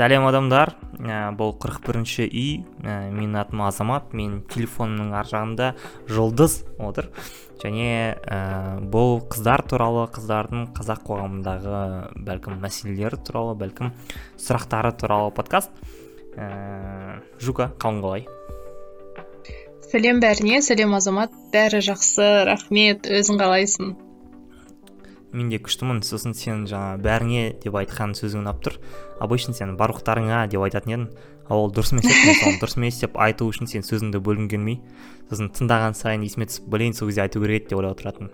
сәлем адамдар. Ә, бұл 41 бірінші үй. Ә, менің атым азамат. Мен телефонымның ар жағында жұлдыз отыр. Және ә, бұл қыздар туралы қыздардың қазақ қоғамындағы бәлкім мәселелері туралы бәлкім сұрақтары туралы подкаст. Ә, жука қалың қалай? Сәлем бәріне. Сәлем азамат. Бәрі жақсы. Рахмет. Өзің қалайсың? Мен де күштімін сосын сен жаңа бәріңе деп айтқан сөзің ұнап тұр. Обычно сен барлықтарыңа деп айтатын едің. Ал ол дұрыс емес еді дұрыс емес деп айту үшін сен сөзіңді бөлгің келмей сосын тыңдаған сайын есіме түсіп блин сол кезде айту керек еді деп ойлап отыратынмын.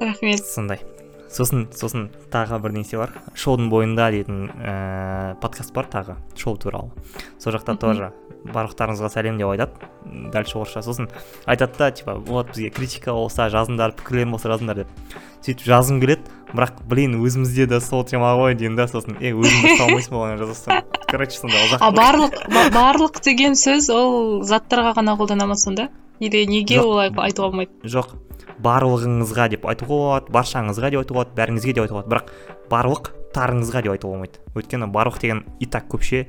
Рахмет. Сондай. Сосын сосын тағы бір нәрсе бар. Шоудың бойында дейтін ә, подкаст бар тағы шоу туралы. Сол жақта тоже барлықтарыңызға сәлем деп айтады. Дальше орысша. Сосын айтады да типа вот бізге критика болса жазыңдар пікірлерің болса жазыңдар деп. Сөйтіп жазғым келеді бірақ блин өзімізде де сол тема ғой деймін да сосын е өзің дұрыс алмайсың ба оны жазасың. Короче сондай ұзақ а барлық барлық деген сөз ол заттарға ғана қолдана ма сонда? Или неге олай айтуға болмайды? Жоқ. Барлығыңызға деп айтуға болады баршаңызға деп айтуға болады бәріңізге деп айтуға болады. Бірақ барлық тарыңызға деп айтуға болмайды. Өйткені барлық деген и так көпше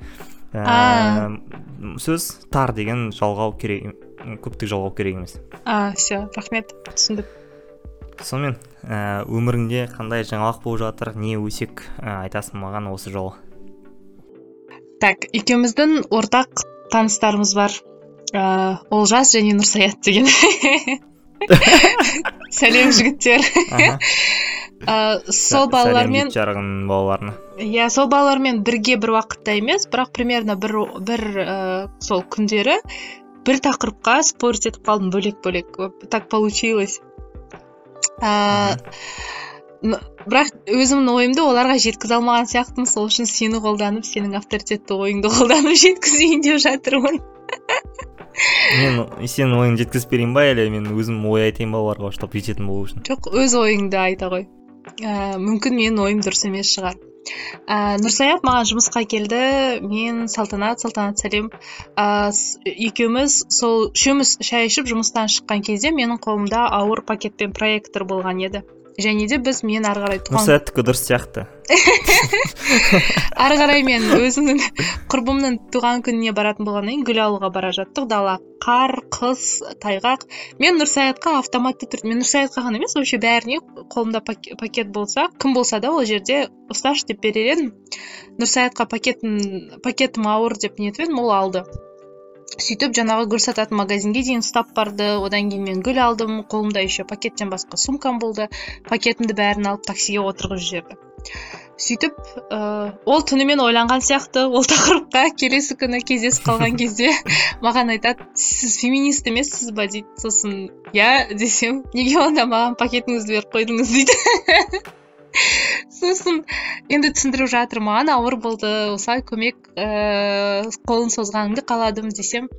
ә, сөз тар деген жалғау керек көптік жалғау керек емес. А все рахмет түсіндік. Сонымен ә, өміріңде қандай жаңалық болып жатыр не өсек ә, айтасың маған осы жолы? Так екеуміздің ортақ таныстарымыз бар. Ыыы олжас және нұрсаят деген. сәлем жігіттер. Сол балалармен жарығын балаларына. Иә сол балалармен бірге бір уақытта емес бірақ примерно бір бір сол күндері бір тақырыпқа спорить етіп қалдым бөлек бөлек так получилось. Бірақ өзімнің ойымды оларға жеткізе алмаған сияқтымын. Сол үшін сені қолданып сенің авторитетті ойыңды қолданып жеткізейін деп жатырмын. Мен сенің ойыңды жеткізіп берейін ба әлі? Мен өзім ой айтайын ба оларға чтобы жететін болу үшін? Жоқ өз ойыңды айта ғой. Ә, мүмкін менің ойым дұрыс емес шығар. Ә, нұрсаят маған жұмысқа келді. Мен салтанат салтанат сәлем. Ә, екеуміз сол үшеуміз шай ішіп жұмыстан шыққан кезде менің қолымда ауыр пакетпен проектор болған еді. Және де біз мен ары қарай туған нұрсаяттікі дұрыс сияқты. Ары қарай мен өзімнің құрбымның туған күніне баратын болғаннан кейін гүл алуға бара жаттық. Дала қар қыс тайғақ. Мен нұрсаятқа автоматты түрде мен нұрсаятқа ғана емес вообще бәріне қолымда пакет болса кім болса да ол жерде ұсташы деп берер едім. Нұрсаятқа пакетім пакетім ауыр деп нетіп едім ол алды. Сөйтіп жаңағы гүл сататын магазинге дейін ұстап барды. Одан кейін мен гүл алдым қолымда еще пакеттен басқа сумкам болды. Пакетімді бәрін алып таксиге отырғызып жіберді сөйтіп ыыы ол түнімен ойланған сияқты. Ол тақырыпқа келесі күні кездесіп қалған кезде маған айтады сіз феминист емессіз ба? дейді сосын иә десем неге онда маған пакетіңізді беріп қойдыңыз? дейді. Сосын енді түсіндіріп жатыр маған ауыр болды осылай көмек ііі қолын созғаныңды қаладым десем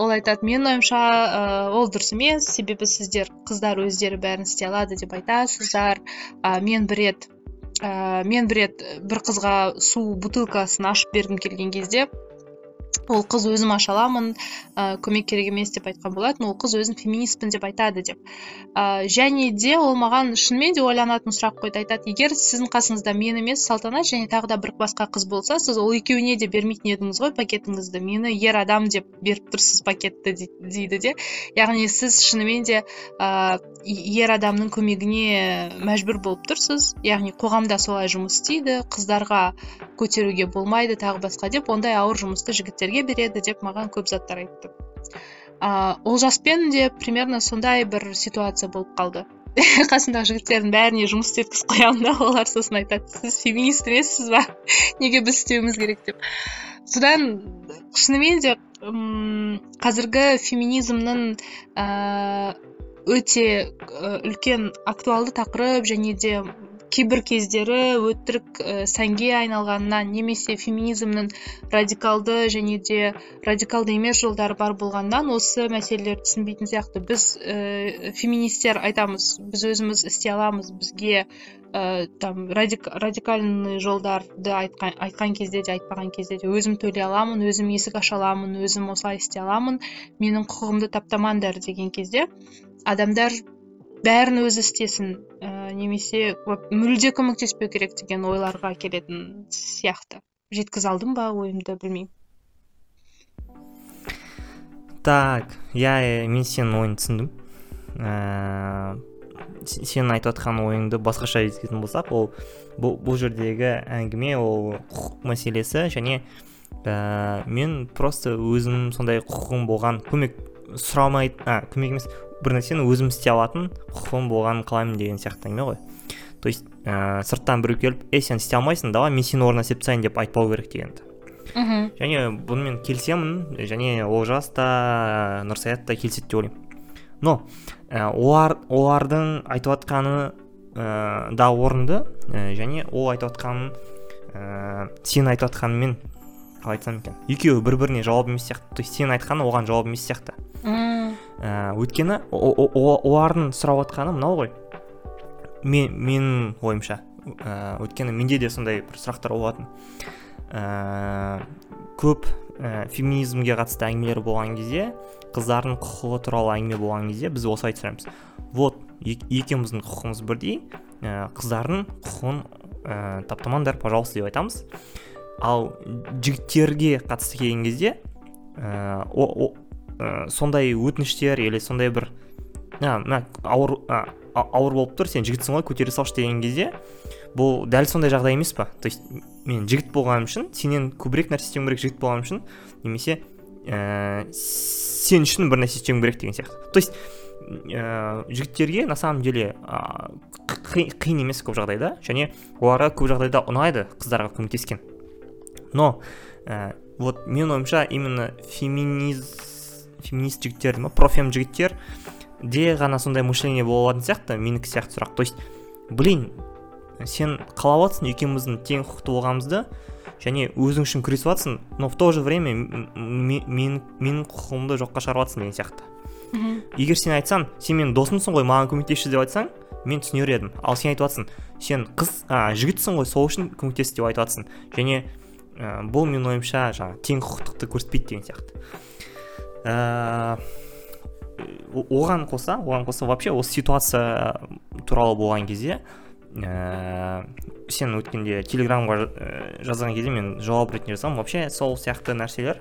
ол айтады менің ойымша ә, ол дұрыс емес себебі сіздер қыздар өздері бәрін істей алады деп айтасыздар ә, мен бір рет ә, мен бір рет бір қызға су бутылкасын ашып бергім келген кезде ол қыз өзім аша аламын ә, көмек керек емес деп айтқан болатын ол қыз өзін феминистпін деп айтады деп. Ә, және де ол маған шынымен де ойланатын сұрақ қойды айтады егер сіздің қасыңызда мен емес салтанат және тағы да бір басқа қыз болса сіз ол екеуіне де бермейтін едіңіз ғой пакетіңізді. Мені ер адам деп беріп тұрсыз пакетті дейді де. Яғни сіз шынымен де ә, ер адамның көмегіне мәжбүр болып тұрсыз. Яғни қоғамда солай жұмыс істейді қыздарға көтеруге болмайды тағы басқа деп ондай ауыр жұмысты жігіттерге береді деп маған көп заттар айтты. Ыыы олжаспен де примерно сондай бір ситуация болып қалды. Қасымдағы жігіттердің бәріне жұмыс істеткізіп қоямын да олар сосын айтады сіз феминист емессіз ба? Неге біз істеуіміз керек? деп. Содан шынымен де қазіргі феминизмнің ыыы өте үлкен актуалды тақырып және де кейбір кездері өтірік ә, сәнге айналғанынан немесе феминизмнің радикалды және де радикалды емес жолдары бар болғаннан осы мәселелерді түсінбейтін сияқты. Біз ә, феминистер айтамыз біз өзіміз істей аламыз бізге ә, там радик, радикальный жолдарды айтқан, айтқан кезде де айтпаған кезде де өзім төлей аламын өзім есік аша аламын өзім осылай істей аламын менің құқығымды таптамаңдар деген кезде адамдар бәрін өзі істесін ә, немесе мүлде көмектеспеу керек деген ойларға келетін сияқты. Жеткізе алдым ба ойымды білмеймін. Так иә мен сенің ойыңды түсіндім. Ііі сенің айтып отқан ойыңды басқаша жеткізетін болсақ ол бұл, жердегі әңгіме ол құқық мәселесі және ә, мен просто өзім сондай құқығым болған көмек сұрамай а көмек емес бір нәрсені өзім істей алатын құқығым болғанын қалаймын деген сияқты әңгіме ғой. То есть ә, сырттан біреу келіп ей сен істей алмайсың давай мен сенің орнына істеп тастайын деп айтпау керек дегенді. Мхм және бұнымен келісемін және олжас та нұрсаят та келіседі деп ойлаймын. Но ә, олар олардың айтып жатқаны ә, да орынды ә, және ол айтып жатқанын ә, сен айтып жатқаныңмен қалай айтсам екен? Екеуі бір біріне жауап емес сияқты. То есть сен айтқаны оған жауап емес сияқты. Ә, өйткені олардың сұрап жатқаны мынау ғой. Мен менің ойымша ә, өйткені менде де сондай бір сұрақтар болатын. Ә, көп ә, феминизмге қатысты әңгімелер болған кезде қыздардың құқығы туралы әңгіме болған кезде біз осылай түсіреміз. Вот екеуміздің құқығымыз бірдей ә, қыздардың құқығын ә, таптамаңдар пожалуйста деп айтамыз. Ал жігіттерге қатысты келген кезде ә, ә, сондай өтініштер или сондай бір мына ауыр ә, ауыр болып тұр сен жігітсің ғой көтере салшы деген кезде бұл дәл сондай жағдай емес па то есть мен жігіт болғаным үшін сенен көбірек нәрсе істеуім керек жігіт болғаным үшін немесе ә, сен үшін бір нәрсе істеуім керек деген сияқты. То есть ә, жігіттерге на самом деле ә, қиын емес көп жағдайда және оларға көп жағдайда ұнайды қыздарға көмектескен. Но ә, вот менің ойымша именно феминиз феминист жігіттер ма? Профем жігіттер. Де ғана сондай мышление болатын сияқты менікі сияқты сұрақ. То есть блин сен қалап жатрсың екеуміздің тең құқықты болғанымызды және өзің үшін күресіп жатрсың но в то же время мен, менің құқығымды жоққа шығарып жатрсың деген сияқты. Мхм. Егер сен айтсаң сен менің досымсың ғой маған көмектесші деп айтсаң мен түсінер едім ал сен айтып жатрсың сен қыз а, жігітсің ғой сол үшін көмектес деп айтып жатрсың және ә, бұл менің ойымша жаңағы тең құқықтықты көрсетпейді деген сияқты. Ә, оған қоса оған қоса вообще осы ситуация туралы болған кезде ә, сен өткенде телеграмға жазған кезде мен жауап ретінде жазғанмын вообще сол сияқты нәрселер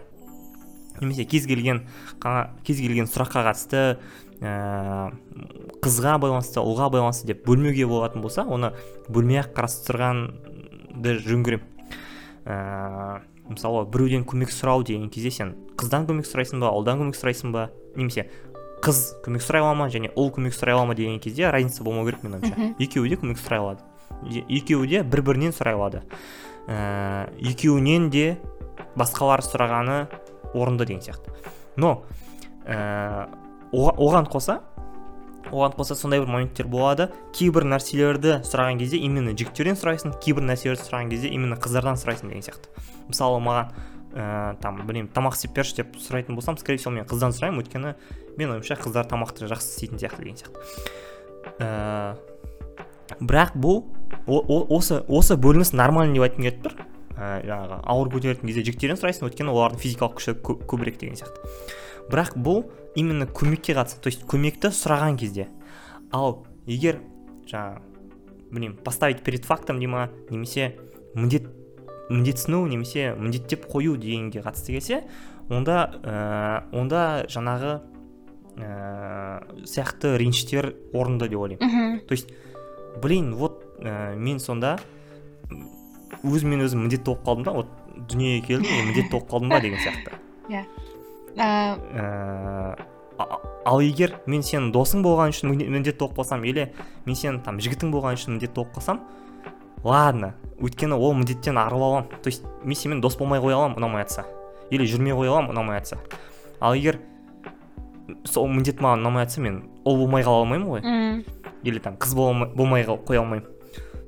немесе кез келген кез келген сұраққа қатысты ә, қызға байланысты ұлға байланысты деп бөлмеуге болатын болса оны бөлмей ақ қарастырғанды жөн көремін. Ә, мысалы біреуден көмек сұрау деген кезде сен қыздан көмек сұрайсың ба ұлдан көмек сұрайсың ба? Немесе қыз көмек сұрай ала ма және ұл көмек сұрай ала ма деген кезде разница болмау керек менің ойымша. Екеуі де көмек сұрай алады. Екеуі де бір бірінен сұрай алады. Ә, екеуінен де басқалар сұрағаны орынды деген сияқты. Но ә, оған қоса оған қоса сондай бір моменттер болады. Кейбір нәрселерді сұраған кезде именно жігіттерден сұрайсың кейбір нәрселерді сұраған кезде именно қыздардан сұрайсың деген сияқты. Мысалы маған ә, там білмеймін тамақ істеп берші деп сұрайтын болсам скорее всего мен қыздан сұраймын өйткені менің ойымша қыздар тамақты жақсы істейтін сияқты деген сияқты. Ә, бірақ бұл осы осы бөлініс нормальный деп айтқым келіп тұр. Ә, жаңағы ауыр көтеретін кезде жігіттерден сұрайсың өйткені олардың физикалық күші көбірек деген сияқты. Бірақ бұл именно көмекке қатысты то есть көмекті сұраған кезде. Ал егер жаңағы білмеймін поставить перед фактом дей ма немесе міндет міндетсіну немесе міндеттеп қою дегенге қатысты келсе онда ә, онда жаңағы ә, сияқты реніштер орынды деп ойлаймын. То есть блин вот ә, мен сонда өзіммен өзім міндетті болып қалдым да вот дүниеге келдім міндетті болып қалдым ба деген сияқты. Иә. Ал егер мен сенің досың болған үшін міндетті болып қалсам или мен сенің там жігітің болған үшін міндетті болып қалсам ладно өйткені ол міндеттен арылып аламын. То есть мен сенімен дос болмай қоя аламын ұнамай жатса или жүрмей қоя аламын ұнамай жатса ал егер сол міндет маған ұнамай жатса мен ұл болмай қала алмаймын ғой. Мм. Или там қыз болмай қоя алмаймын.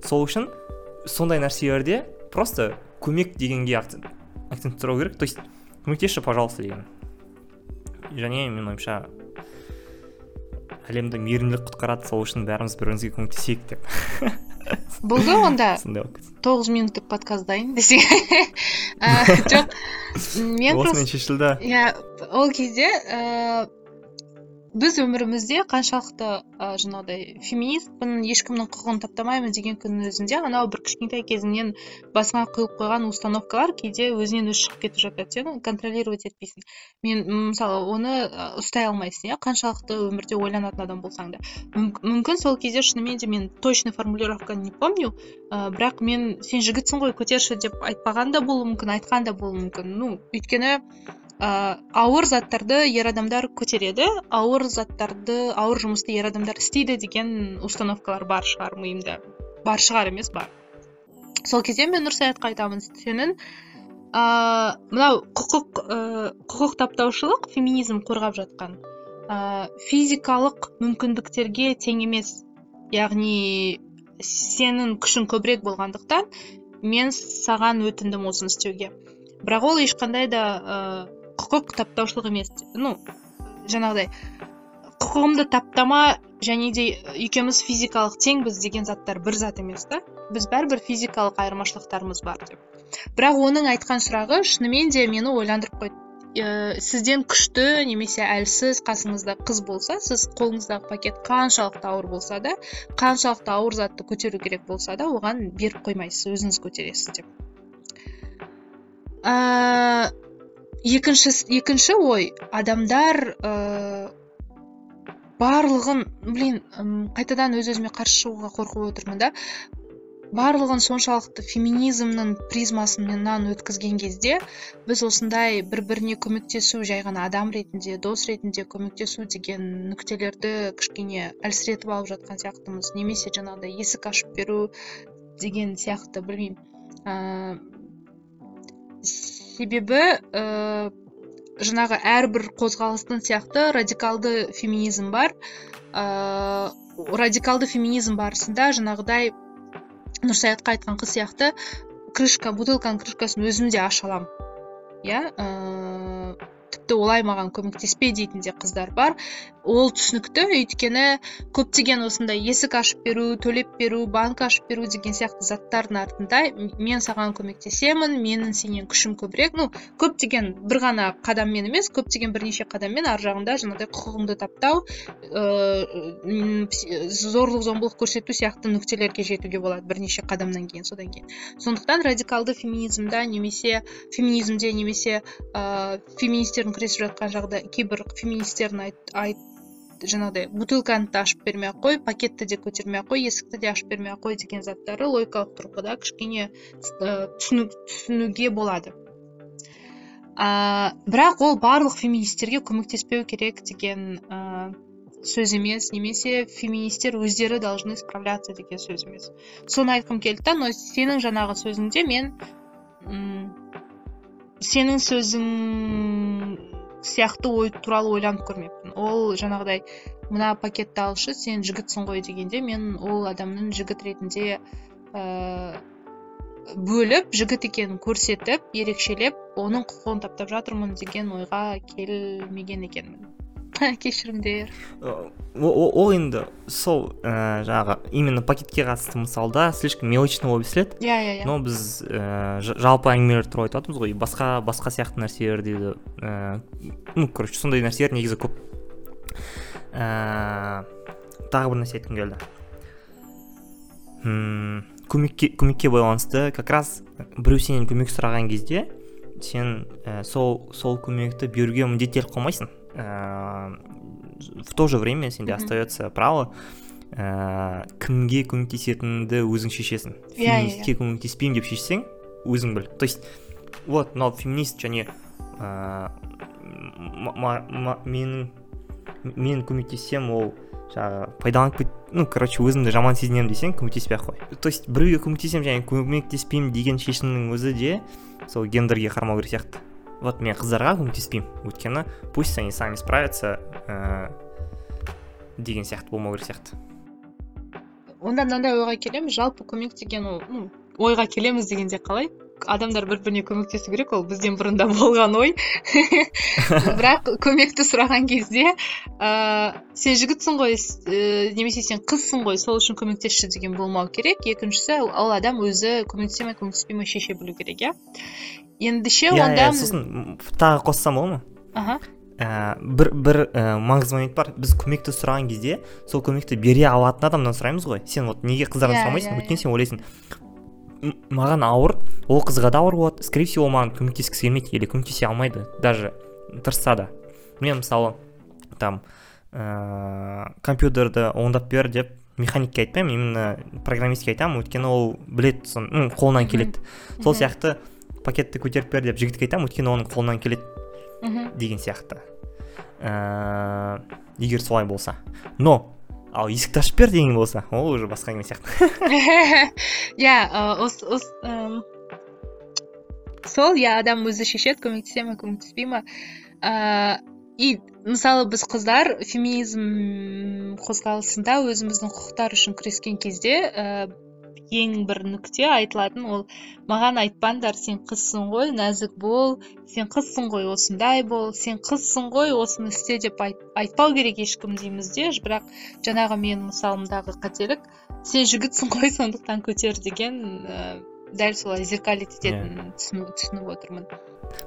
Сол үшін сондай нәрселерде просто көмек дегенге акцент акцент тұру керек. То есть көмектесші пожалуйста деген. Және менің ойымша әлемді мейірімділік құтқарады сол үшін бәріміз бір бірімізге көмектесейік деп. Болды онда. Тоғыз минуттық подкаст дайын десең жоқ мен осымен шешілді. Иә ол кезде ііі біз өмірімізде қаншалықты ә, жаңағыдай феминистпін ешкімнің құқығын таптамаймын деген күннің өзінде анау бір кішкентай кезіңнен басыңа құйып қойған установкалар кейде өзінен өзі шығып кетіп жатады. Сен контролировать етпейсің. Мен мысалы оны ұстай алмайсың иә қаншалықты өмірде ойланатын адам болсаң да. Мүмкін сол кезде шынымен де мен точный формулировканы не помню ә, бірақ мен сен жігітсің ғой көтерші деп айтпаған да болуы мүмкін айтқан да болуы мүмкін. Ну өйткені ә, ауыр заттарды ер адамдар көтереді ауыр заттарды ауыр жұмысты ер адамдар істейді деген установкалар бар шығар миымда. Бар шығар емес бар сол кезде мен нұрсаятқа айтамын сенің. Ә, мынау құқық ә, құқық таптаушылық феминизм қорғап жатқан. Ә, физикалық мүмкіндіктерге тең емес. Яғни сенің күшің көбірек болғандықтан мен саған өтіндім осыны істеуге. Бірақ ол ешқандай да құқық таптаушылық емес ну жаңағыдай құқығымды таптама және де екеуміз физикалық теңбіз деген заттар бір зат емес та. Біз бәрібір физикалық айырмашылықтарымыз бар деп. Бірақ оның айтқан сұрағы шынымен де мені ойландырып қойды. Ә, сізден күшті немесе әлсіз қасыңызда қыз болса сіз қолыңыздағы пакет қаншалықты ауыр болса да қаншалықты ауыр затты көтеру керек болса да оған беріп қоймайсыз өзіңіз көтересіз деп. Екінші екінші ой адамдар ә, барлығын блин қайтадан өз өзіме қарсы шығуға қорқып отырмын да. Барлығын соншалықты феминизмнің призмасынан өткізген кезде біз осындай бір біріне көмектесу жай ғана адам ретінде дос ретінде көмектесу деген нүктелерді кішкене әлсіретіп алып жатқан сияқтымыз. Немесе жаңағыдай есік ашып беру деген сияқты білмеймін. Себебі ә, жаңағы әрбір қозғалыстың сияқты радикалды феминизм бар. Ә, радикалды феминизм барысында жаңағыдай нұрсаятқа айтқан қыз сияқты крышка бутылканың крышкасын өзім де аша аламын. Иә тіпті олай маған көмектеспе дейтін де қыздар бар. Ол түсінікті өйткені көптеген осындай есік ашып беру төлеп беру банк ашып беру деген сияқты заттардың артында мен саған көмектесемін менің сенен күшім көбірек. Ну көптеген бір ғана қадаммен емес көптеген бірнеше қадаммен ар жағында жаңағыдай құқығыңды таптау ыыы зорлық зомбылық көрсету сияқты нүктелерге жетуге болады бірнеше қадамнан кейін содан кейін. Сондықтан радикалды феминизмда немесе феминизмде немесе ыыы феминистердің күресіп жатқан жағдай кейбір феминистердің айт, айт жаңағыдай бутылканы да ашып бермей ақ қой пакетті де көтермей ақ қой есікті де ашып бермей ақ қой деген заттары логикалық тұрғыда кішкене түсіну, түсінуге болады. Ә, бірақ ол барлық феминистерге көмектеспеу керек деген ә, сөз емес немесе феминистер өздері должны справляться деген сөз емес. Соны айтқым келді да но сенің жаңағы сөзіңде мен сенің сөзің сияқты ой туралы ойланып көрмеппін. Ол жаңағыдай мына пакетті алшы сен жігітсің ғой дегенде мен ол адамның жігіт ретінде ә, бөліп жігіт екенін көрсетіп ерекшелеп оның құқығын таптап жатырмын деген ойға келмеген екенмін. кешіріңдер ол енді сол ә, жаңағы именно пакетке қатысты мысалда слишком мелочно болып естіледі. Иә иә иә. Но біз ә, жалпы әңгімелер туралы айтып жатырмыз ғой. Басқа басқа сияқты нәрселер дейді ә, ну короче сондай нәрселер негізі көп. Ә, тағы бір нәрсе айтқым келді. Көмекке көмекке байланысты как раз біреу сенен көмек сұраған кезде сен ә, сол сол көмекті беруге міндеттеліп қалмайсың. В то же время сенде остается право ә, кімге көмектесетініңді өзің шешесің. Иә, феминистке иә. көмектеспеймін деп шешсең өзің біл. То есть вот мынау феминист және ә, менің мен көмектессем ол жаңағы пайдаланып кет ну короче өзімді жаман сезінемін десең көмектеспей ақ қой. То есть біреуге көмектесемін және көмектеспеймін деген шешімнің өзі де сол гендерге қарамау керек сияқты. Вот мен қыздарға көмектеспеймін өйткені пусть они сами справятся ә, деген сияқты болмау керек сияқты онда мынандай ойға келеміз жалпы көмек деген ол ну ойға келеміз дегенде қалай? Адамдар бір біріне көмектесу керек ол бізден бұрын да болған ой. Бірақ көмекті сұраған кезде ә, сен жігітсің ғой ә, немесе сен қызсың ғой сол үшін көмектесші деген болмау керек. Екіншісі ол адам өзі көмектесе ме көмектеспей ме шеше білу керек иә. Ендеше yeah, онда yeah, сосын тағы қоссам болады ма? Аха. Ә, бір бір ә, маңызды момент бар. Біз көмекті сұраған кезде сол көмекті бере алатын адамнан сұраймыз ғой. Сен вот неге қыздардан Иә, сұрамайсың иә, өйткені сен ойлайсың «М- маған ауыр ол қызға да ауыр болады. Скорее всего маған көмектескісі келмейді или көмектесе алмайды даже тырысса да. Мен мысалы там ә, компьютерді оңдап бер деп механикке айтпаймын именно программистке айтамын. Өйткені ол біледі қолынан келеді. Сол сияқты пакетті көтеріп бер деп жігітке айтамын өйткені оның қолынан келеді мхм деген сияқты. Ә, егер солай болса. Но ал есікті ашып бер деген болса ол уже басқа әңгіме сияқты. Иә сол иә адам өзі шешеді көмектесе ме көмектеспей ма ыыы и мысалы біз қыздар феминизм қозғалысында өзіміздің құқықтар үшін күрескен кезде ең бір нүкте айтылатын ол маған айтпаңдар сен қызсың ғой нәзік бол сен қызсың ғой осындай бол сен қызсың ғой осыны істе деп айт, айтпау керек ешкім дейміз де бірақ жаңағы менің мысалымдағы қателік сен жігітсің ғой сондықтан көтер деген ә, дәл солай зеркалить ететінін түсіну- түсініп отырмын.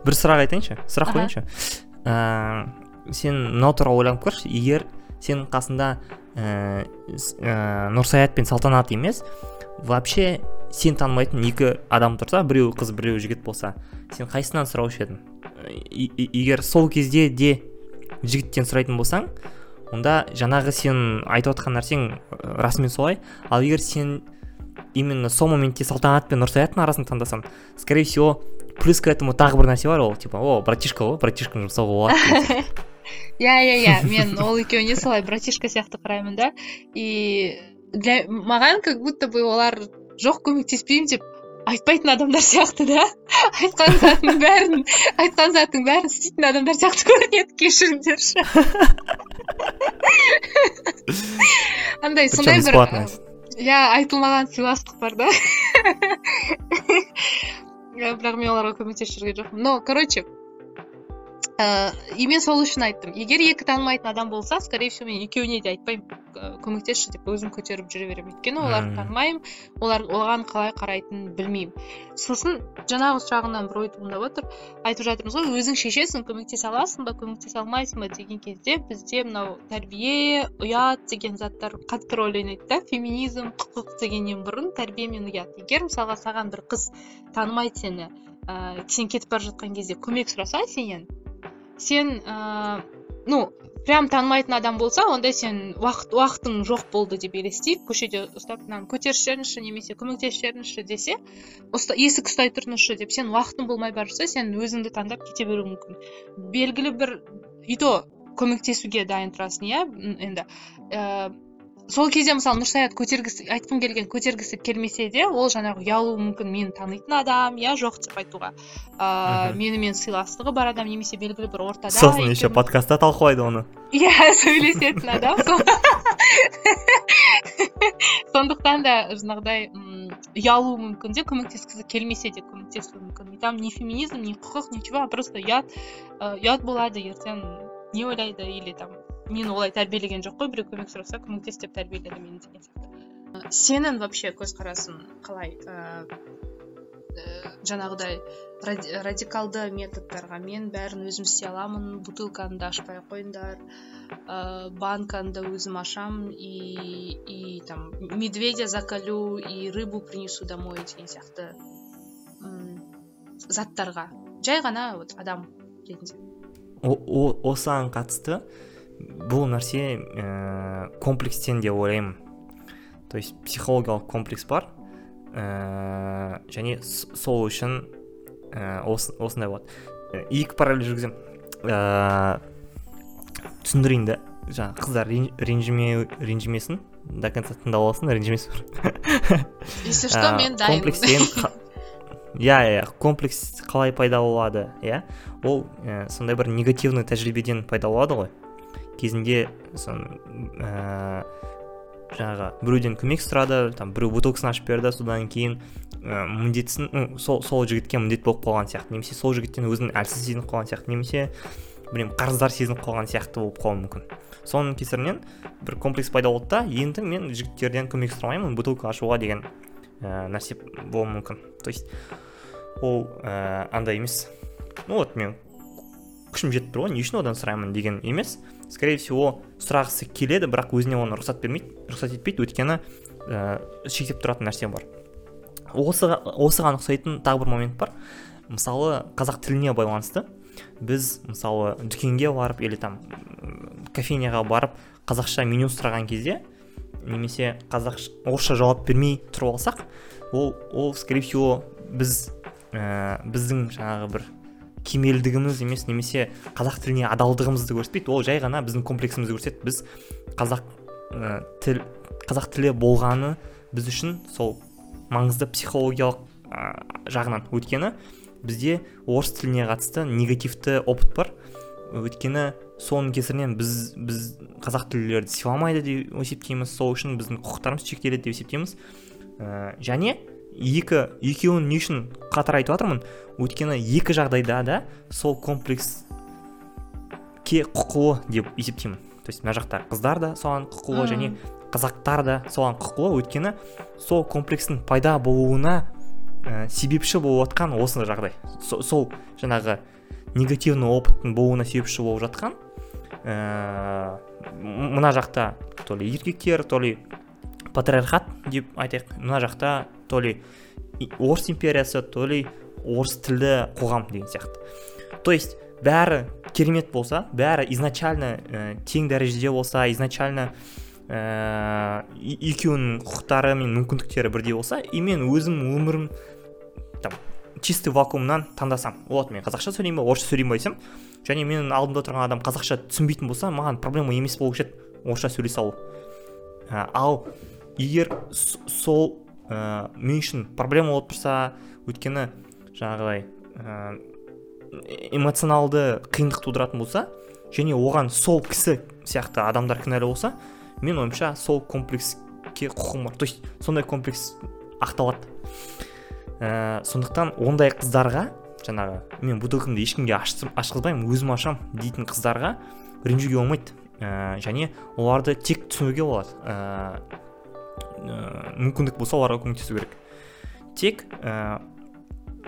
Бір сұрақ айтайыншы сұрақ қояйыншы. Ә, сен мынау туралы ойланып көрші егер сенің қасында ә, ә, нұрсаят пен салтанат емес вообще сен танымайтын екі адам тұрса біреуі қыз біреуі жігіт болса сен қайсысынан сұраушы едің? Егер сол кезде де жігіттен сұрайтын болсаң онда жаңағы сен айтып отқан нәрсең расымен солай. Ал егер сен именно сол моментте салтанат пен нұрсаяттың арасын таңдасаң скорее всего плюс к этому тағы бір нәрсе бар ол типа о братишка ғой братишканы жұмсауға болады иә иә иә мен ол екеуіне солай братишка сияқты қараймын да. И для маған как будто бы олар жоқ көмектеспеймін деп айтпайтын адамдар сияқты да? Айтқан затының бәрін айтқан заттың бәрін істейтін адамдар сияқты көрінеді кешіріңдерші. Андай сондай бір иә айтылмаған сыйластық бар да? Бірақ мен оларға көмектесіп жүрген жоқпын. Но короче ыыы и мен сол үшін айттым. Егер екі танымайтын адам болса скорее всего мен екеуіне де айтпаймын. Ы, көмектесші деп өзім көтеріп жүре беремін. Өйткені оларды танымаймын олар оған қалай қарайтынын білмеймін. Сосын жаңағы сұрағымнан бір ой туындап отыр. Айтып жатырмыз ғой өзің шешесің көмектесе аласың ба көмектесе алмайсың ба деген кезде бізде мынау тәрбие ұят деген заттар қатты рөл ойнайды да. Феминизм құқық дегеннен бұрын тәрбие мен ұят. Егер мысалға саған бір қыз танымайды сені ыыы сен кетіп бара жатқан кезде көмек сұраса сенен сен ыыы ну прям танымайтын адам болса онда сен уақыт уақытың жоқ болды деп елестейік көшеде ұстап мынаны көтеріп жіберіңізші немесе көмектесіп жіберіңізші десе ұста, есік ұстай тұрыңызшы деп сен уақытың болмай бара жатса сен өзіңді таңдап кете беруің мүмкін. Белгілі бір и то көмектесуге дайын тұрасың иә енді. Ә, сол кезде мысалы нұрсаят көтергісі айтқым келген көтергісі келмесе де ол жаңағы ұялуы мүмкін. Мені танитын адам иә жоқ деп айтуға. Ыыы Мгм. менімен сыйластығы бар адам немесе белгілі бір ортада сосын еще подкастта талқылайды оны. Иә сөйлесетін адам. Сондықтан да жаңағыдай м, ұялуы мүмкін де көмектескісі келмесе де көмектесуі мүмкін. И там не феминизм не құқық ничего а просто ұят ұят болады ертең не ойлайды или там мені олай тәрбиелеген жоқ қой біреу көмек сұраса көмектес деп тәрбиеледі мені деген сияқты. Сенің вообще көзқарасың қалай? Ыыы жаңағыдай ради- радикалды методтарға мен бәрін өзім істей аламын бутылканы да ашпай қойыңдар ыыы банканы да өзім ашам и и там медведя заколю и рыбу принесу домой деген сияқты заттарға. Жай ғана вот адам ретінде. Осыған қатысты бұл нәрсе ә, комплекстен деп ойлаймын то есть психологиялық комплекс бар ә, және сол үшін ә, ос- осындай болады. Екі параллель жүргіземін ә, түсіндірейін да жаңағы қыздар рен- ренжіме ренжімесін. До конца тыңдап алсын ренжімесін если что мен дайынмын комплекс деген қа- иә иә комплекс қалай пайда болады иә? Ол ә, сондай бір негативный тәжірибеден пайда болады ғой. Кезінде сон ә, жаңағы біреуден көмек сұрады там біреу бутылкасын ашып берді содан кейін ә, міндетсін сол, сол жігітке міндет болып қалған сияқты. Немесе сол жігіттен өзін әлсіз сезініп қалған сияқты немесе білмеймін қарыздар сезініп қалған сияқты болып қалуы мүмкін. Соның кесірінен бір комплекс пайда болды да енді мен жігіттерден көмек сұрамаймын бутылка ашуға деген ә, нәрсе болуы мүмкін. То есть ол ә, андай емес. Ну вот мен күшім жетіп тұр ғой не үшін одан сұраймын деген емес. Скорее всего сұрағысы келеді бірақ өзіне оны рұқсат бермейді рұқсат етпейді. Өйткені ә, шектеп тұратын нәрсе бар. Осыған ұқсайтын тағы бір момент бар. Мысалы қазақ тіліне байланысты біз мысалы дүкенге барып или там кофейняға барып қазақша меню сұраған кезде немесе қазақ орысша жауап бермей тұрып алсақ ол ол скорее всего біз ә, біздің жаңағы бір кемелдігіміз емес немесе қазақ тіліне адалдығымызды көрсетпейді. Ол жай ғана біздің комплексімізді көрсетеді. Біз қазақ ә, тіл қазақ тілі болғаны біз үшін сол маңызды психологиялық ә, жағынан. Өйткені бізде орыс тіліне қатысты негативті опыт бар. Өйткені соның кесірінен біз біз қазақ тілділерді сыйламайды деп есептейміз. Сол үшін біздің құқықтарымыз шектеледі деп есептейміз. Ә, және екі екеуін не үшін қатар айтып жатырмын өйткені екі жағдайда да сол комплекске құқылы деп есептеймін. То есть мына жақта қыздар да соған құқылы және қазақтар да соған құқылы. Өйткені сол комплекстің пайда болуына ә, себепші болып жатқан осы жағдай. Со, сол жаңағы негативный опыттың болуына себепші болып жатқан ә, мына жақта то ли еркектер то ли патриархат деп айтайық. Мына жақта то ли орыс империясы то ли орыс тілді қоғам деген сияқты. То есть бәрі керемет болса бәрі изначально ә, тең дәрежеде болса изначально ә, екеуінің құқықтары мен мүмкіндіктері бірдей болса и мен өзім өмірім там чистый вакуумнан таңдасам вот мен қазақша сөйлеймін ба орысша сөйлеймін ба десем және менің алдымда тұрған адам қазақша түсінбейтін болса маған проблема емес болушы еді орысша сөйлей салу. Ә, ал егер сол ә, мен үшін проблема болып тұрса өйткені жаңағыдай эмоционалды қиындық тудыратын болса және оған сол кісі сияқты адамдар кінәлі болса мен ойымша сол комплекске құқығым бар. То есть сондай комплекс ақталады. Ә, сондықтан ондай қыздарға жаңағы мен бутылкамды ешкімге ашқызбаймын өзім ашам дейтін қыздарға ренжуге болмайды. Ә, және оларды тек түсінуге болады. Ә, мүмкіндік болса оларға көмектесу керек. Тек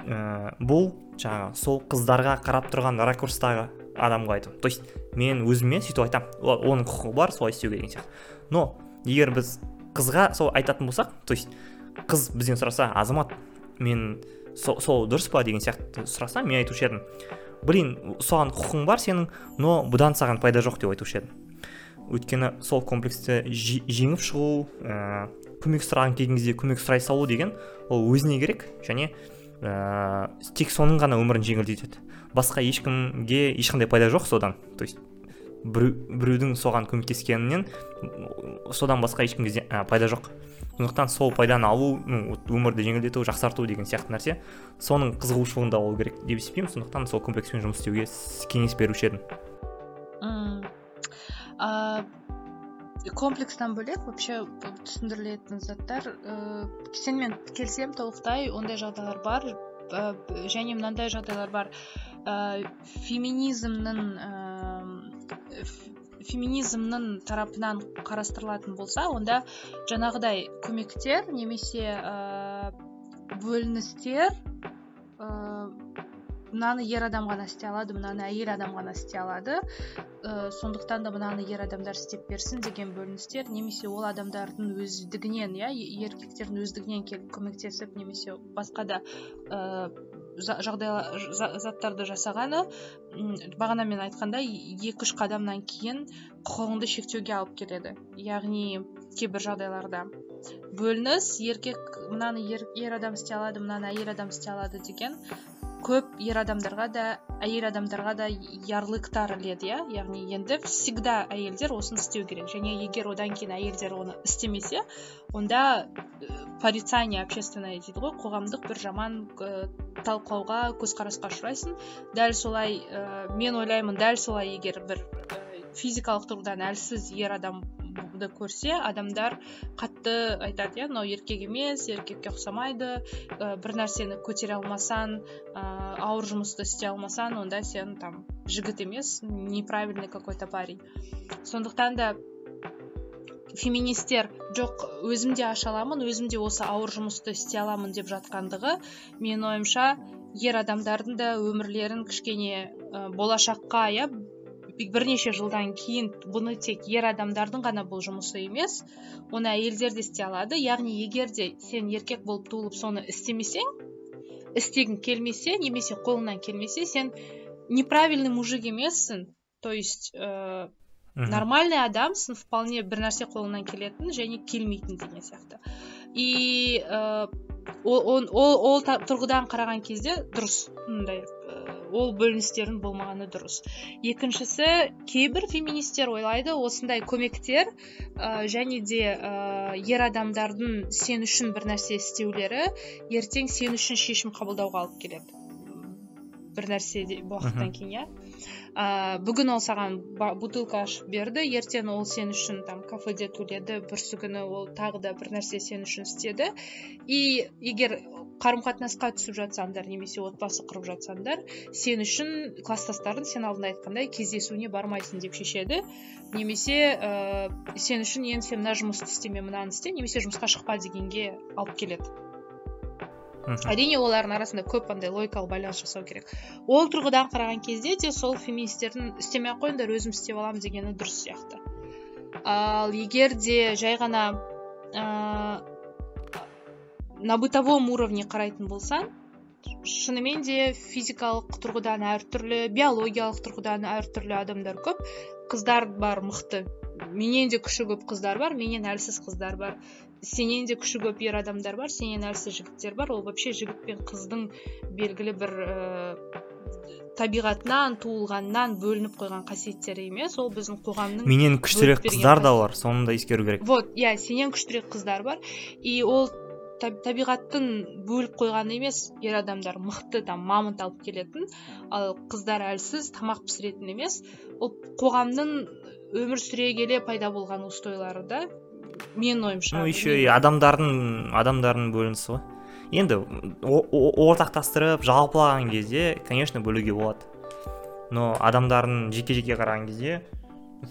ә, бұл жаңағы сол қыздарға қарап тұрған ракурстағы адамға айту. То есть мен өзіме сөйтіп айтамын оның құқығы бар солай істеуге деген сияқты. Но егер біз қызға сол айтатын болсақ то есть қыз бізден сұраса азамат мен сол, сол дұрыс па? деген сияқты сұраса мен айтушы едім. Блин соған құқың бар сенің но бұдан саған пайда жоқ деп айтушы едім. Өйткені сол комплексті жеңіп шығу ә, көмек сұраған кезде көмек сұрай салу деген ол өзіне керек және ә, тек соның ғана өмірін жеңілдетеді басқа ешкімге ешқандай пайда жоқ содан. То есть біреудің соған көмектескенінен содан басқа ешкімге пайда жоқ. Сондықтан сол пайданы алу өмірді жеңілдету жақсарту деген сияқты нәрсе соның қызығушылығында болу керек деп есептеймін. Сондықтан сол комплекспен жұмыс істеуге кеңес беруші едім. Комплекстан бөлек. Вообще түсіндірілетін заттар ә, сенімен келісемін толықтай. Ондай жағдайлар бар. Ә, және мынандай жағдайлар бар. Ә, феминизмнің ә, феминизмнің тарапынан қарастырылатын болса онда жаңағыдай көмектер немесе ә, бөліністер мынаны ер адам ғана істей алады мынаны әйел адам ғана істей алады. Ә, сондықтан да мынаны ер адамдар істеп берсін деген бөліністер немесе ол адамдардың өздігінен иә еркектердің өздігінен келіп көмектесіп немесе басқа да ә, жағдай заттарды жасағаны бағана мен айтқандай екі үш қадамнан кейін құқығыңды шектеуге алып келеді. Яғни кейбір жағдайларда бөлініс еркек мынаны ер, ер адам істей алады мынаны әйел адам істей алады деген көп ер адамдарға да әйел адамдарға да ярлыктар іледі иә? Яғни енді всегда әйелдер осыны істеу керек. Және егер одан кейін әйелдер оны істемесе онда э, порицание общественное дейді ғой қоғамдық бір жаман ә, талқылауға көзқарасқа ұшырайсың. Дәл солай ә, мен ойлаймын дәл солай егер бір физикалық тұрғыдан әлсіз ер адам көрсе адамдар қатты айтады иә мынау еркек емес еркекке ұқсамайды ә, бір нәрсені көтере алмасаң ә, ауыр жұмысты істей алмасаң онда сен там жігіт емес неправильный какой то парень сондықтан да феминистер жоқ өзім де аша аламын өзім де осы ауыр жұмысты істей аламын деп жатқандығы менің ойымша ер адамдардың да өмірлерін кішкене ә, болашаққа иә бірнеше жылдан кейін бұны тек ер адамдардың ғана бұл жұмысы емес оны әйелдер де істей алады. Яғни егер де сен еркек болып туылып соны істемесең істегің келмесе немесе қолыңнан келмесе сен неправильный мужик емессің. То есть ә, нормальный адамсың вполне бір нәрсе қолыңнан келетін және келмейтін деген сияқты. И ә, ол, ол, ол тұрғыдан қараған кезде дұрыс. Мындай ол бөліністердің болмағаны дұрыс. Екіншісі кейбір феминистер ойлайды осындай көмектер ә, және де ә, ер адамдардың сен үшін бір нәрсе істеулері ертең сен үшін шешім қабылдауға алып келеді. Бір нәрсе уақыттан кейін иә. Ә, бүгін ол саған бутылка ашып берді. Ертең ол сен үшін там кафеде төледі бүрсігүні ол тағы да бір нәрсе сен үшін істеді. И егер қарым қатынасқа түсіп жатсаңдар немесе отбасы құрып жатсаңдар сен үшін класстастарың сен алдында айтқандай кездесуіне бармайсың деп шешеді. Немесе ә, сен үшін енді сен мына жұмысты істеме мынаны істе немесе жұмысқа шықпа дегенге алып келеді. Әрине олардың арасында көп андай логикалық байланыс жасау керек. Ол тұрғыдан қараған кезде де сол феминистердің істемей ақ қойыңдар өзім істеп аламын дегені дұрыс сияқты. Ал егер де жай ғана ә, на бытовом уровне қарайтын болсаң шынымен де физикалық тұрғыдан әртүрлі биологиялық тұрғыдан әртүрлі адамдар көп. Қыздар бар мықты. Менен де күші көп қыздар бар менен әлсіз қыздар бар. Сенен де күші көп ер адамдар бар сенен әлсіз жігіттер бар. Ол вообще жігіт пен қыздың белгілі бір ә, табиғатынан туылғаннан бөлініп қойған қасиеттері емес. Ол біздің қоғамның менен күштірек қыздар да бар соны да ескеру керек. Вот иә сенен күштірек қыздар бар. И ол табиғаттың бөліп қойғаны емес ер адамдар мықты там мамонт алып келетін. Ал қыздар әлсіз тамақ пісіретін емес. Ол қоғамның өмір сүре келе пайда болған устойлары да. Менің ойымша ну еще и адамдардың адамдардың бөлінісі ғой. Енді ортақтастырып жалпылаған кезде конечно бөлуге болады. Но адамдардың жеке жеке қараған кезде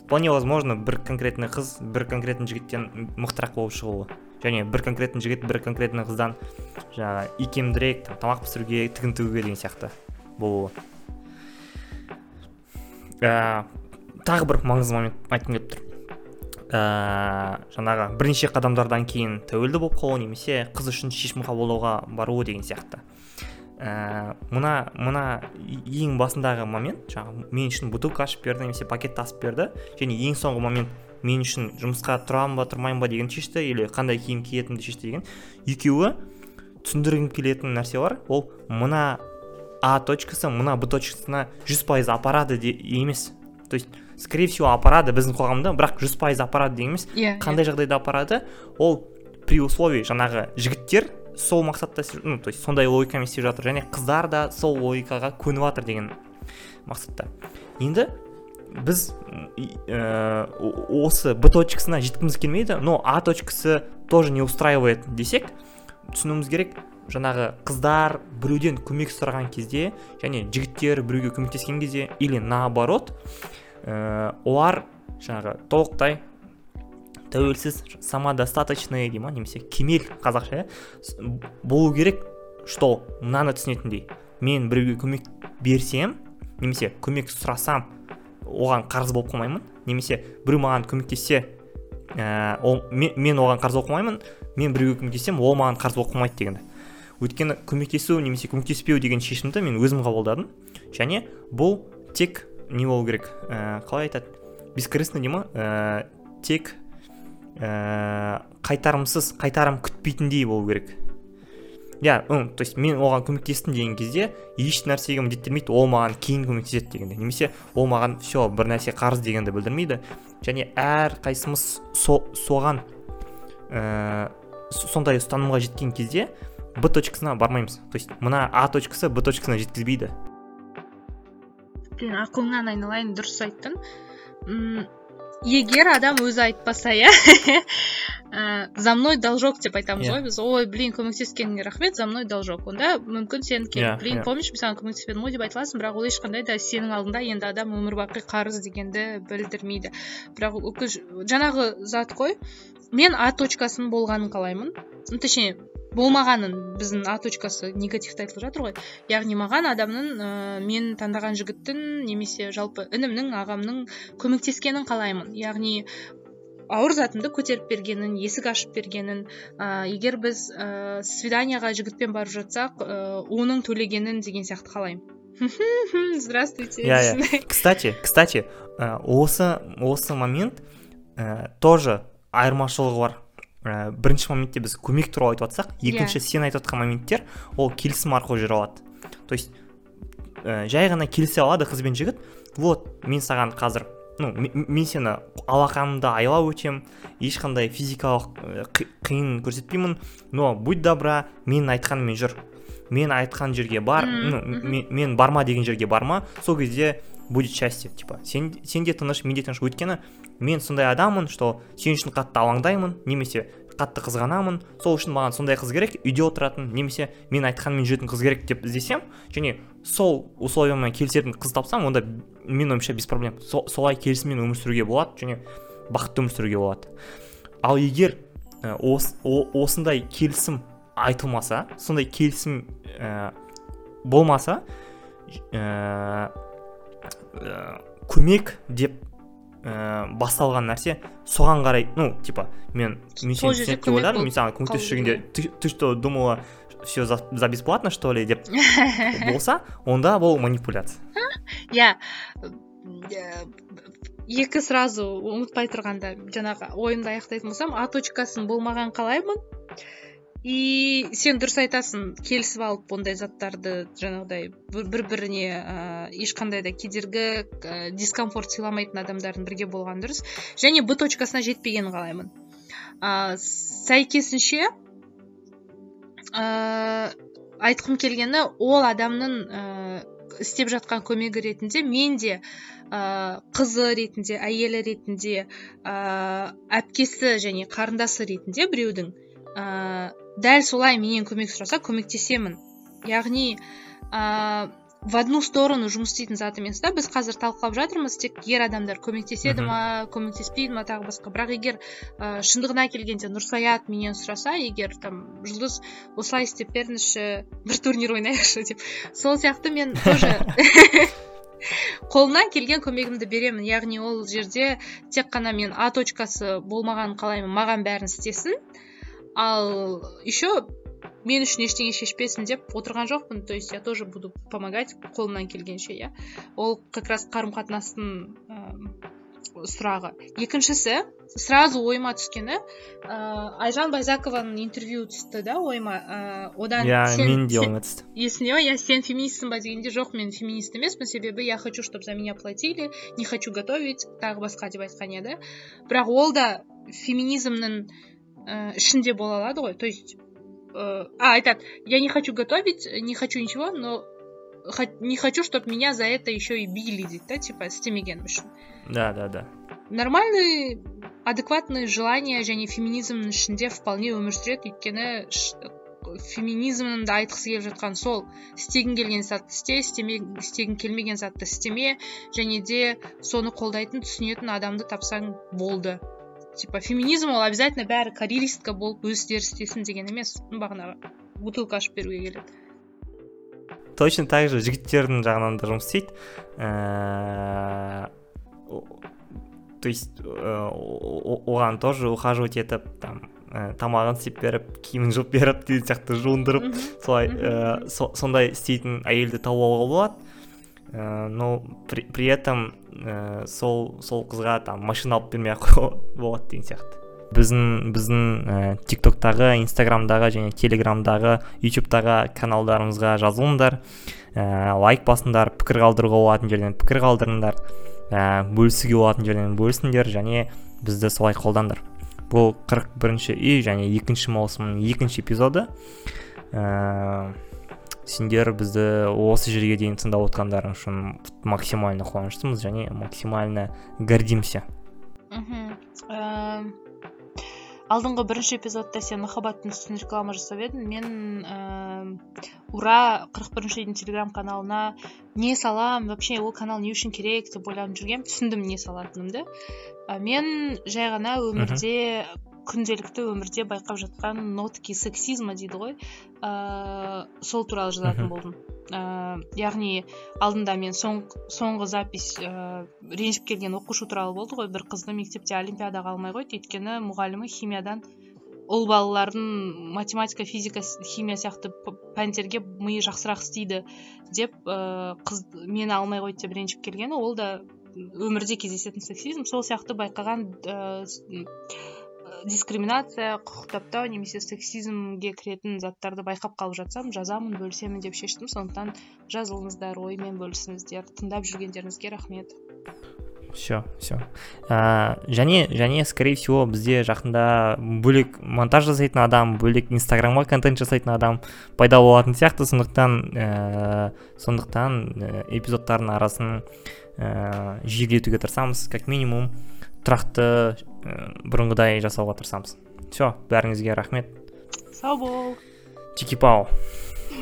вполне возможно бір конкретный қыз бір конкретный жігіттен мықтырақ болып шығуы. Және бір конкретный жігіт бір конкретный қыздан жаңағы икемдірек тамақ пісіруге тігін тігуге деген сияқты болуы. Ә, тағы бір маңызды момент айтқым келіп тұр. Ә, жаңағы бірнеше қадамдардан кейін тәуелді болып қалу немесе қыз үшін шешім қабылдауға баруы деген сияқты. Ә, мына мына ең басындағы момент жаңағы мен үшін бутылка ашып берді немесе пакет тасып берді және ең соңғы момент мен үшін жұмысқа тұрамын ба тұрмаймын ба деген шешті или қандай киім киетінімді шешті деген екеуі түсіндіргім келетін нәрсе бар ол мына а точкасы мына б точкасына жүз пайыз апарады де емес. То есть скорее всего апарады біздің қоғамда бірақ жүз пайыз апарады деген емес yeah, иә, қандай yeah. жағдайда апарады ол при условии жаңағы жігіттер сол мақсатта ну то есть сондай логикамен істеп жатыр және қыздар да сол логикаға көніп жатыр деген мақсатта. Енді біз ә, осы б точкасына жеткіміз келмейді но а точкасы тоже не устраивает десек түсінуіміз керек жаңағы қыздар біреуден көмек сұраған кезде және жігіттер біреуге көмектескен кезде или наоборот ә, олар жаңағы толықтай тәуелсіз самодостаточный дей ма немесе кемел қазақша иә? Болу керек что мынаны түсінетіндей. Мен біреуге көмек берсем немесе көмек сұрасам оған қарыз болып қалмаймын немесе біреу маған көмектессе ә, ол, мен, мен оған қарыз болып қалмаймын мен біреуге көмектессем ол маған қарыз болып қалмайды дегенді өйткені көмектесу немесе көмектеспеу деген шешімді мен өзім қабылдадым. Және бұл тек не болу керек ә, қалай айтады? Бескорыстный дей ма? Ә, тек ә, қайтарымсыз қайтарым күтпейтіндей болу керек. Иә yeah, то есть мен оған көмектестім деген кезде еш нәрсеге міндеттелмейді ол маған кейін көмектеседі дегенде. Немесе ол маған все бір нәрсе қарыз дегенді білдірмейді. Және әр қайсымыз со, соған ә, сондай ұстанымға жеткен кезде б точкасына бармаймыз. То есть мына а точкасы б точкасына жеткізбейді. Блин ақылыңнан айналайын дұрыс айттың м егер адам өзі айтпаса иә ә, за мной должок деп айтамыз иә. ғой біз ой блин көмектескеніңе рахмет за мной должок онда мүмкін сен келіп yeah, иә, блин yeah. Иә. помнишь мен саған көмектеспедім ғой деп айта аласың бірақ ол ешқандай да сенің алдында енді адам өмір бақи қарыз дегенді білдірмейді бірақ жаңағы зат қой мен а точкасының болғанын қалаймын точнее болмағанын біздің а точкасы негативті айтылып жатыр ғой. Яғни маған адамның ә, мен таңдаған жігіттің немесе жалпы інімнің ағамның көмектескенін қалаймын. Яғни ауыр затымды көтеріп бергенін есік ашып бергенін ә, егер біз ә, свиданияға жігітпен барып жатсақ ә, оның төлегенін деген сияқты қалаймын. Здравствуйте. Иә кстати кстати осы осы момент ә, тоже айырмашылығы бар. Ә, бірінші моментте біз көмек туралы айтып жатсақ екінші yeah. сен айтып жатқан моменттер ол келісім арқылы жүре алады. То есть ә, жай ғана келісе алады қыз бен жігіт. Вот мен саған қазір ну мен сені алақанымды айлап өтем ешқандай физикалық қиын көрсетпеймін но будь добра мен айтқанмен жүр. Мен айтқан жерге бар ну, мен, барма деген жерге барма сол кезде будет счастье. Типа сен, сен де тыныш мен де тыныш өйткені мен сондай адаммын что сен үшін қатты алаңдаймын немесе қатты қызғанамын сол үшін маған сондай қыз керек үйде отыратын немесе мен айтқанмен жүретін қыз керек деп іздесем және сол условиямен келісетін қыз тапсам онда мен ойымша без проблем. Со, солай келісіммен өмір сүруге болады және бақытты өмір сүруге болады. Ал егер ә, ос, осындай келісім айтылмаса сондай келісім ә, болмаса ә, көмек деп ә, басталған нәрсе соған қарай ну типа мен мен түсінеді деп ойладым мен саған көмектесіп жүргенде ты что думала все за, за бесплатно что ли деп болса онда бұл манипуляция. Иә екі сразу ұмытпай тұрғанда жаңағы ойымды аяқтайтын болсам а точкасын болмаған қалаймын. И сен дұрыс айтасың келісіп алып ондай заттарды жаңағыдай бір біріне ә, ешқандай да кедергі ә, дискомфорт сыйламайтын адамдардың бірге болған дұрыс. Және б точкасына жетпегенін қалаймын. Ә, сәйкесінше ә, айтқым келгені ол адамның ә, істеп жатқан көмегі ретінде мен де ә, қызы ретінде әйелі ретінде ә, әпкесі және қарындасы ретінде біреудің ә, дәл солай менен көмек сұраса көмектесемін. Яғни ә, в одну сторону жұмыс істейтін зат емес та біз қазір талқылап жатырмыз тек ер адамдар көмектеседі ма көмектеспейді ма тағы басқа. Бірақ егер ә, шындығына келгенде нұрсаят менен сұраса егер там жұлдыз осылай істеп беріңізші бір турнир ойнайықшы деп. Сол сияқты мен тоже қолымнан келген көмегімді беремін. Яғни ол жерде тек қана мен а точкасы болмағанын қалаймын маған бәрін істесін. Ал еще мен үшін ештеңе шешпесін деп отырған жоқпын. То есть я тоже буду помогать қолымнан келгенше иә ол как раз қарым қатынастың ә, сұрағы. Екіншісі сразу ойыма түскені ә, айжан байзакованың интервью түсті да ойыма. Ә, одан иә мен де ойыма түсті есіңде ма? Иә сен феминистсің ба дегенде жоқ мен феминист емеспін. Себебі я хочу чтобы за меня платили не хочу готовить тағы басқа деп айтқан еді. Бірақ ол да феминизмнің ә, ішінде бола алады ғой то есть ә, а айтады я не хочу готовить не хочу ничего но не хочу чтобы меня за это еще и били дейді да типа істемегенім үшін да да да нормальный адекватный желание және феминизмнің ішінде вполне өмір сүреді өйткені феминизмді айтқысы келіп жатқан сол істегің келген затты істе істегің келмеген затты істеме және де соны қолдайтын түсінетін адамды тапсаң болды Типа феминизм ол обязательно бәрі карьеристка болып өз істерін істесін деген емес. Бағанағы бутылка ашып беруге келеді. Точно так же жігіттердің жағынан да жұмыс істейді. То есть оған тоже ухаживать етіп там тамағын істеп беріп киімін жуып беріп деген сияқты жуындырып солай сондай істейтін әйелді тауып алуға болады. Ә, но при, при этом ә, сол сол қызға там машина алып бермей ақ болады деген сияқты. Біздің біздің ә, тик токтағы инстаграмдағы және телеграмдағы ютубтағы каналдарымызға жазылыңдар. Ә, лайк басыңдар пікір қалдыруға болатын жерден пікір қалдырыңдар. Ә, бөлісуге болатын жерден бөлісіңдер және бізді солай қолдаңдар. Бұл 41 бірінші үй және екінші маусымның екінші эпизоды. Ә, сендер бізді осы жерге дейін тыңдап отқандарың үшін максимально қуаныштымыз және максимально гордимся. Мхм алдыңғы бірінші эпизодта сен махаббаттың үстін реклама жасап едің. Мен ә, ура қырық бірінші үйдің телеграм каналына не салам вообще ол канал не үшін керек деп ойланып жүргенмін. Түсіндім не салатынымды. Ә, мен жай ғана өмірде күнделікті өмірде байқап жатқан нотки сексизма дейді ғой. Ыыы сол туралы жазатын болдым. Ыыы яғни алдында мен соң, соңғы запись ыыы ренжіп келген оқушы туралы болды ғой. Бір қызды мектепте олимпиадаға алмай қойды. Өйткені мұғалімі химиядан ұл балалардың математика физика химия сияқты пәндерге миы жақсырақ істейді деп ыыы қыз мені алмай қойды деп ренжіп келгені ол да өмірде кездесетін сексизм. Сол сияқты байқаған ыыы дискриминация құқық таптау немесе сексизмге кіретін заттарды байқап қалып жатсам жазамын бөлісемін деп шештім. Сондықтан жазылыңыздар оймен бөлісіңіздер тыңдап жүргендеріңізге рахмет. Все все және және скорее всего бізде жақында бөлек монтаж жасайтын адам бөлек инстаграмға контент жасайтын адам пайда болатын сияқты. Сондықтан ә, сондықтан ә, эпизодтардың арасын ә, жиілетуге тырысамыз как минимум. Тұрақты ә, бұрынғыдай жасауға тырысамыз. Все бәріңізге рахмет. Сау бол. Чики пау